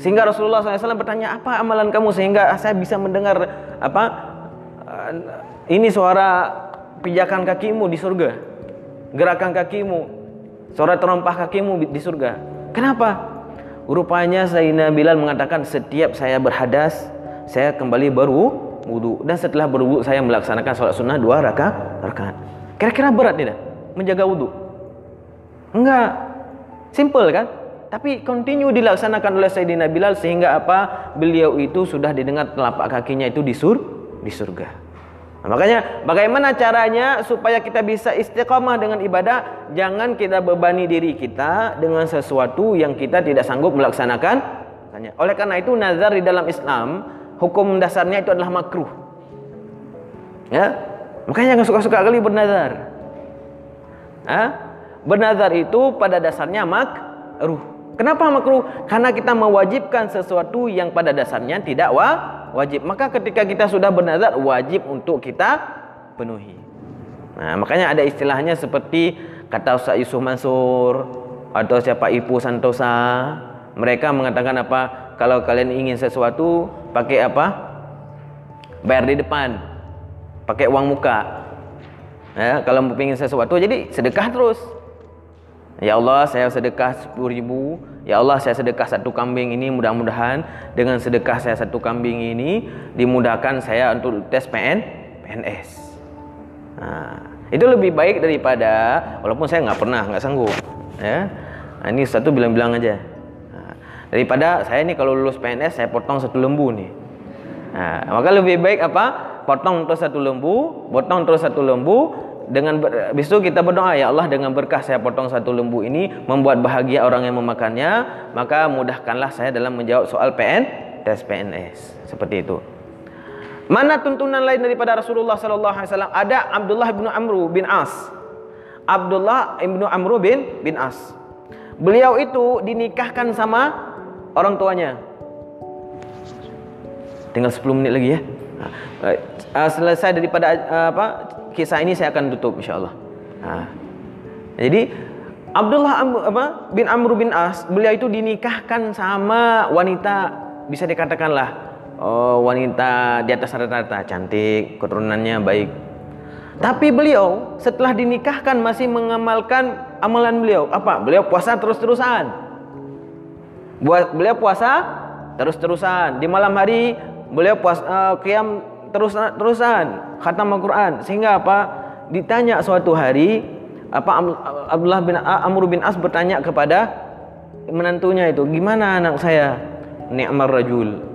Sehingga Rasulullah SAW bertanya, apa amalan kamu sehingga saya bisa mendengar apa? Ini suara pijakan kakimu di surga. Gerakan kakimu. Suara terompah kakimu di surga. Kenapa? Rupanya Sayyidina Bilal mengatakan setiap saya berhadas, saya kembali baru wudu dan setelah berwudu saya melaksanakan sholat sunnah dua rakaat. rakaat. Kira-kira berat tidak menjaga wudu? Enggak. Simple kan? Tapi continue dilaksanakan oleh Sayyidina Bilal sehingga apa? Beliau itu sudah didengar telapak kakinya itu di sur di surga. Nah, makanya bagaimana caranya supaya kita bisa istiqamah dengan ibadah? Jangan kita bebani diri kita dengan sesuatu yang kita tidak sanggup melaksanakan. Oleh karena itu nazar di dalam Islam hukum dasarnya itu adalah makruh. Ya, makanya jangan suka-suka kali bernazar. Ha? Bernazar itu pada dasarnya makruh. Kenapa makruh? Karena kita mewajibkan sesuatu yang pada dasarnya tidak wa wajib. Maka ketika kita sudah bernazar wajib untuk kita penuhi. Nah, makanya ada istilahnya seperti kata Ustaz Yusuf Mansur atau siapa Ipu Santosa. Mereka mengatakan apa? Kalau kalian ingin sesuatu, pakai apa? Bayar di depan. Pakai uang muka. Ya, kalau ingin sesuatu jadi sedekah terus. Ya Allah, saya sedekah 10 ribu. Ya Allah, saya sedekah satu kambing ini. Mudah-mudahan dengan sedekah saya satu kambing ini dimudahkan saya untuk tes PN, PNS. Nah, itu lebih baik daripada walaupun saya nggak pernah, nggak sanggup. Ya, nah, ini satu bilang-bilang aja. Nah, daripada saya ini kalau lulus PNS saya potong satu lembu nih. Nah, maka lebih baik apa? Potong terus satu lembu, potong terus satu lembu, dengan habis itu kita berdoa ya Allah dengan berkah saya potong satu lembu ini membuat bahagia orang yang memakannya maka mudahkanlah saya dalam menjawab soal PN tes PNS seperti itu. Mana tuntunan lain daripada Rasulullah sallallahu alaihi wasallam? Ada Abdullah bin Amru bin As. Abdullah bin Amru bin bin As. Beliau itu dinikahkan sama orang tuanya. Tinggal 10 menit lagi ya. Uh, selesai daripada uh, apa kisah ini saya akan tutup insyaallah. Nah. Jadi Abdullah apa, bin Amr bin As beliau itu dinikahkan sama wanita bisa dikatakanlah oh, wanita di atas rata-rata cantik keturunannya baik tapi beliau setelah dinikahkan masih mengamalkan amalan beliau apa beliau puasa terus-terusan buat beliau puasa terus-terusan di malam hari beliau puasa uh, qiyam terus terusan khatam Al-Quran sehingga apa ditanya suatu hari apa Abdullah bin Amr bin As bertanya kepada menantunya itu gimana anak saya ni'mar rajul.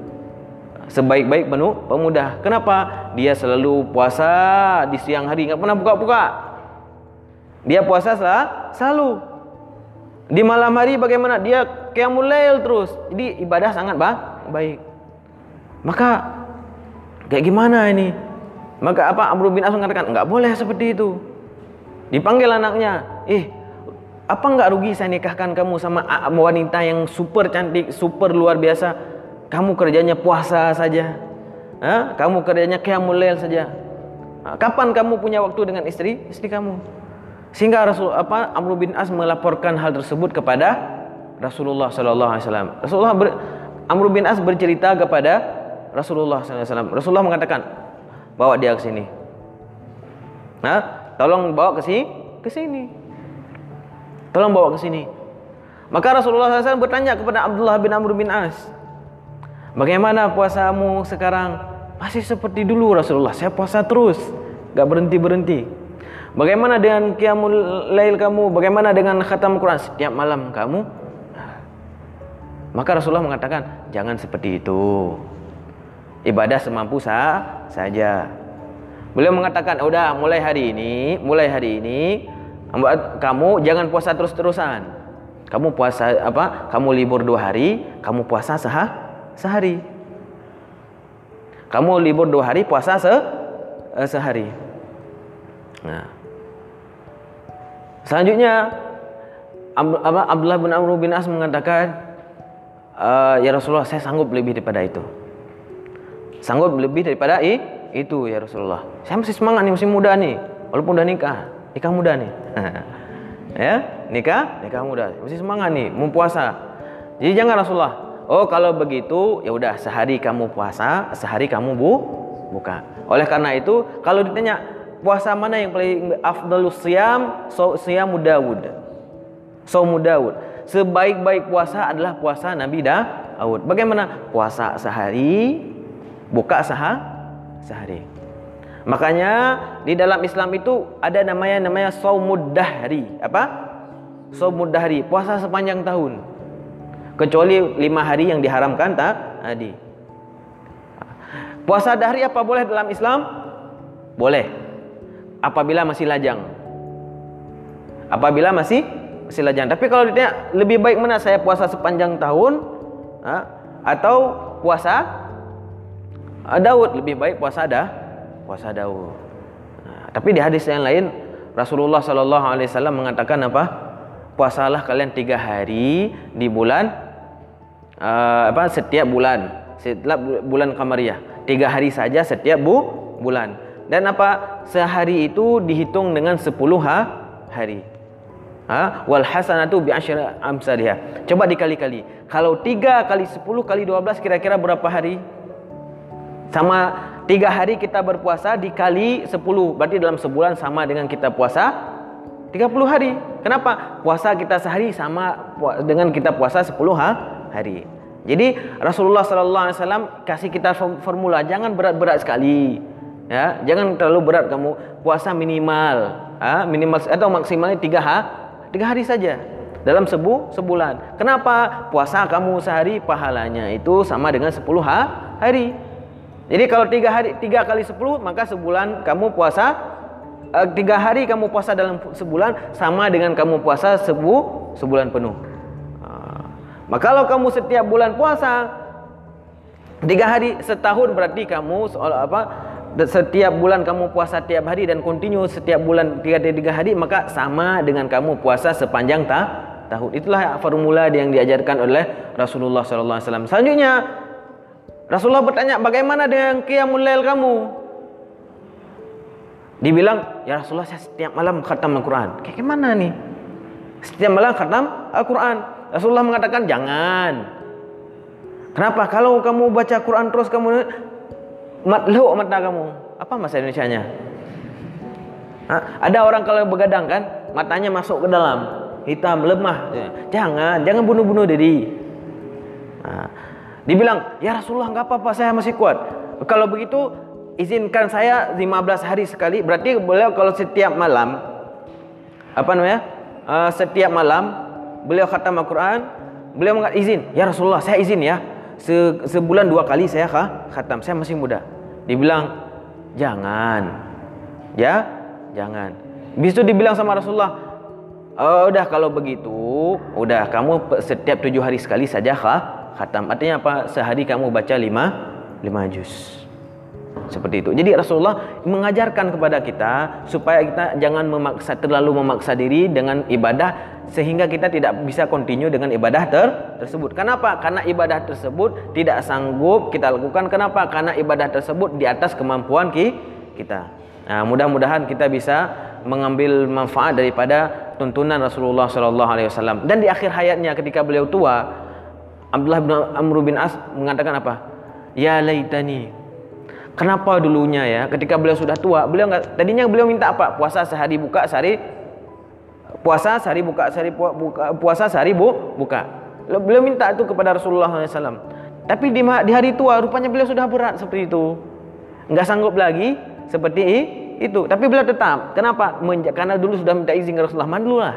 Sebaik-baik penuh pemuda. Kenapa? Dia selalu puasa di siang hari, enggak pernah buka-buka. Dia puasa salah, selalu. Di malam hari bagaimana? Dia qiyamul lail terus. Jadi ibadah sangat bah, baik. Maka kayak gimana ini? Maka apa Amr bin As mengatakan enggak boleh seperti itu. Dipanggil anaknya, "Eh, apa enggak rugi saya nikahkan kamu sama wanita yang super cantik, super luar biasa? Kamu kerjanya puasa saja. Ha? Kamu kerjanya qiyamul lail saja. Kapan kamu punya waktu dengan istri? Istri kamu. Sehingga Rasul apa Amr bin As melaporkan hal tersebut kepada Rasulullah sallallahu alaihi wasallam. Rasulullah ber, Amr bin As bercerita kepada Rasulullah wasallam. Rasulullah mengatakan, "Bawa dia ke sini." Nah, tolong bawa ke sini, ke sini. Tolong bawa ke sini. Maka Rasulullah SAW bertanya kepada Abdullah bin Amr bin As. Bagaimana puasamu sekarang? Masih seperti dulu Rasulullah. Saya puasa terus. Gak berhenti-berhenti. Bagaimana dengan qiyamul lail kamu? Bagaimana dengan khatam Quran? Setiap malam kamu? Maka Rasulullah mengatakan, jangan seperti itu. Ibadah semampu sah saja. Beliau mengatakan, udah mulai hari ini, mulai hari ini, kamu jangan puasa terus-terusan. Kamu puasa apa? Kamu libur dua hari, kamu puasa sah sehari. Kamu libur dua hari, puasa se eh, sehari. Nah. Selanjutnya Abdullah bin Amr bin As mengatakan, uh, ya Rasulullah, saya sanggup lebih daripada itu. Sanggup lebih daripada itu ya Rasulullah. Saya masih semangat nih, masih muda nih, walaupun udah nikah nikah muda nih. ya, nikah, nikah muda. Mesti semangat nih, mau puasa. Jadi jangan Rasulullah. Oh, kalau begitu ya udah sehari kamu puasa, sehari kamu bu buka. Oleh karena itu, kalau ditanya puasa mana yang paling afdalus siam, so siam Dawud. So Dawud. Sebaik-baik puasa adalah puasa Nabi Daud. Bagaimana? Puasa sehari, buka sah sehari. Makanya di dalam Islam itu ada namanya namanya saumud dahri. Apa? Saumud dahri, puasa sepanjang tahun. Kecuali lima hari yang diharamkan tak tadi. Puasa dahri apa boleh dalam Islam? Boleh. Apabila masih lajang. Apabila masih masih lajang. Tapi kalau ditanya lebih baik mana saya puasa sepanjang tahun atau puasa Daud lebih baik puasa dah puasa Daud. Nah, tapi di hadis yang lain Rasulullah sallallahu alaihi wasallam mengatakan apa? Puasalah kalian tiga hari di bulan uh, apa setiap bulan, setiap bulan Qamariyah. Tiga hari saja setiap bu bulan. Dan apa? Sehari itu dihitung dengan sepuluh ha hari. Ha? Wal hasanatu bi asyri amsalha. Coba dikali-kali. Kalau tiga kali sepuluh kali dua belas kira-kira berapa hari? Sama Tiga hari kita berpuasa dikali sepuluh. Berarti dalam sebulan sama dengan kita puasa tiga puluh hari. Kenapa? Puasa kita sehari sama dengan kita puasa sepuluh hari. Jadi Rasulullah sallallahu alaihi wasallam kasih kita formula jangan berat-berat sekali. Ya, jangan terlalu berat kamu puasa minimal, ha? minimal atau maksimalnya tiga ha? tiga hari saja dalam sebu sebulan. Kenapa? Puasa kamu sehari pahalanya itu sama dengan sepuluh ha? hari. Jadi kalau tiga hari tiga kali sepuluh maka sebulan kamu puasa uh, tiga hari kamu puasa dalam sebulan sama dengan kamu puasa sebu sebulan penuh. Uh, maka kalau kamu setiap bulan puasa tiga hari setahun berarti kamu soal apa setiap bulan kamu puasa tiap hari dan kontinu setiap bulan tiga tiga hari maka sama dengan kamu puasa sepanjang ta tahun. Itulah formula yang diajarkan oleh Rasulullah wasallam. Selanjutnya Rasulullah bertanya, bagaimana dengan qiyamul lail kamu? Dibilang, ya Rasulullah saya setiap malam khatam Al-Quran. Kayak gimana nih? Setiap malam khatam Al-Quran. Rasulullah mengatakan, jangan. Kenapa? Kalau kamu baca Quran terus kamu matluk mata kamu. Apa bahasa Indonesia-nya? Ada orang kalau begadang kan, matanya masuk ke dalam, hitam, lemah. Jangan, jangan bunuh-bunuh diri. Nah, Dibilang, ya Rasulullah nggak apa-apa saya masih kuat. Kalau begitu izinkan saya 15 hari sekali. Berarti beliau kalau setiap malam, apa namanya? Uh, setiap malam beliau khatam Al-Quran, beliau mengatakan izin, ya Rasulullah saya izin ya. Se sebulan dua kali saya khatam. Saya masih muda. Dibilang, jangan. Ya, jangan. Habis itu dibilang sama Rasulullah, oh, udah kalau begitu, udah kamu setiap tujuh hari sekali saja kah? Khatam. Artinya apa? Sehari kamu baca lima, lima juz. Seperti itu. Jadi Rasulullah mengajarkan kepada kita supaya kita jangan memaksa terlalu memaksa diri dengan ibadah sehingga kita tidak bisa continue dengan ibadah ter tersebut. Kenapa? Karena ibadah tersebut tidak sanggup kita lakukan. Kenapa? Karena ibadah tersebut di atas kemampuan ki kita. Nah, mudah-mudahan kita bisa mengambil manfaat daripada tuntunan Rasulullah sallallahu alaihi wasallam. Dan di akhir hayatnya ketika beliau tua, Abdullah bin Amr bin As mengatakan apa? Ya laitani. Kenapa dulunya ya ketika beliau sudah tua beliau enggak tadinya beliau minta apa? Puasa sehari buka sehari puasa sehari buka sehari buka puasa sehari bu, buka. Beliau minta itu kepada Rasulullah SAW tapi di, di hari tua rupanya beliau sudah berat seperti itu. Enggak sanggup lagi seperti itu. Tapi beliau tetap kenapa? Karena dulu sudah minta izin ke Rasulullah malu lah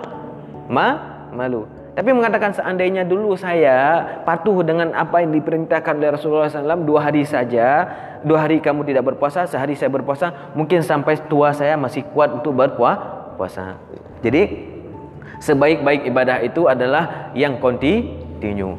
ma malu tapi mengatakan seandainya dulu saya patuh dengan apa yang diperintahkan oleh Rasulullah SAW dua hari saja, dua hari kamu tidak berpuasa, sehari saya berpuasa, mungkin sampai tua saya masih kuat untuk berpuasa. Jadi sebaik-baik ibadah itu adalah yang kontinu,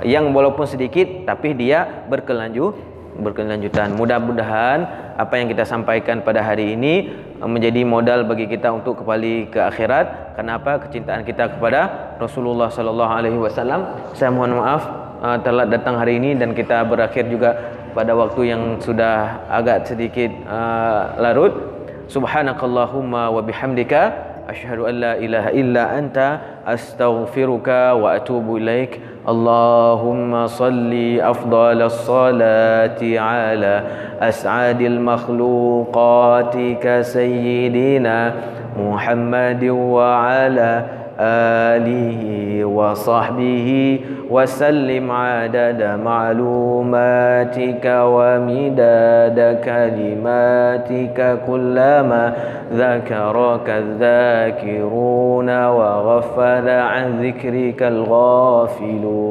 yang walaupun sedikit tapi dia berkelanjut, berkelanjutan. Mudah-mudahan apa yang kita sampaikan pada hari ini menjadi modal bagi kita untuk kembali ke akhirat. Kenapa? Kecintaan kita kepada Rasulullah sallallahu alaihi wasallam. Saya mohon maaf uh, telat datang hari ini dan kita berakhir juga pada waktu yang sudah agak sedikit uh, larut. Subhanakallahumma wa bihamdika أشهد أن لا إله إلا أنت أستغفرك وأتوب إليك اللهم صل أفضل الصلاة على أسعد المخلوقات كسيدنا محمد وعلى آله آله وصحبه وسلم عدد معلوماتك ومداد كلماتك كلما ذكرك الذاكرون وغفل عن ذكرك الغافلون.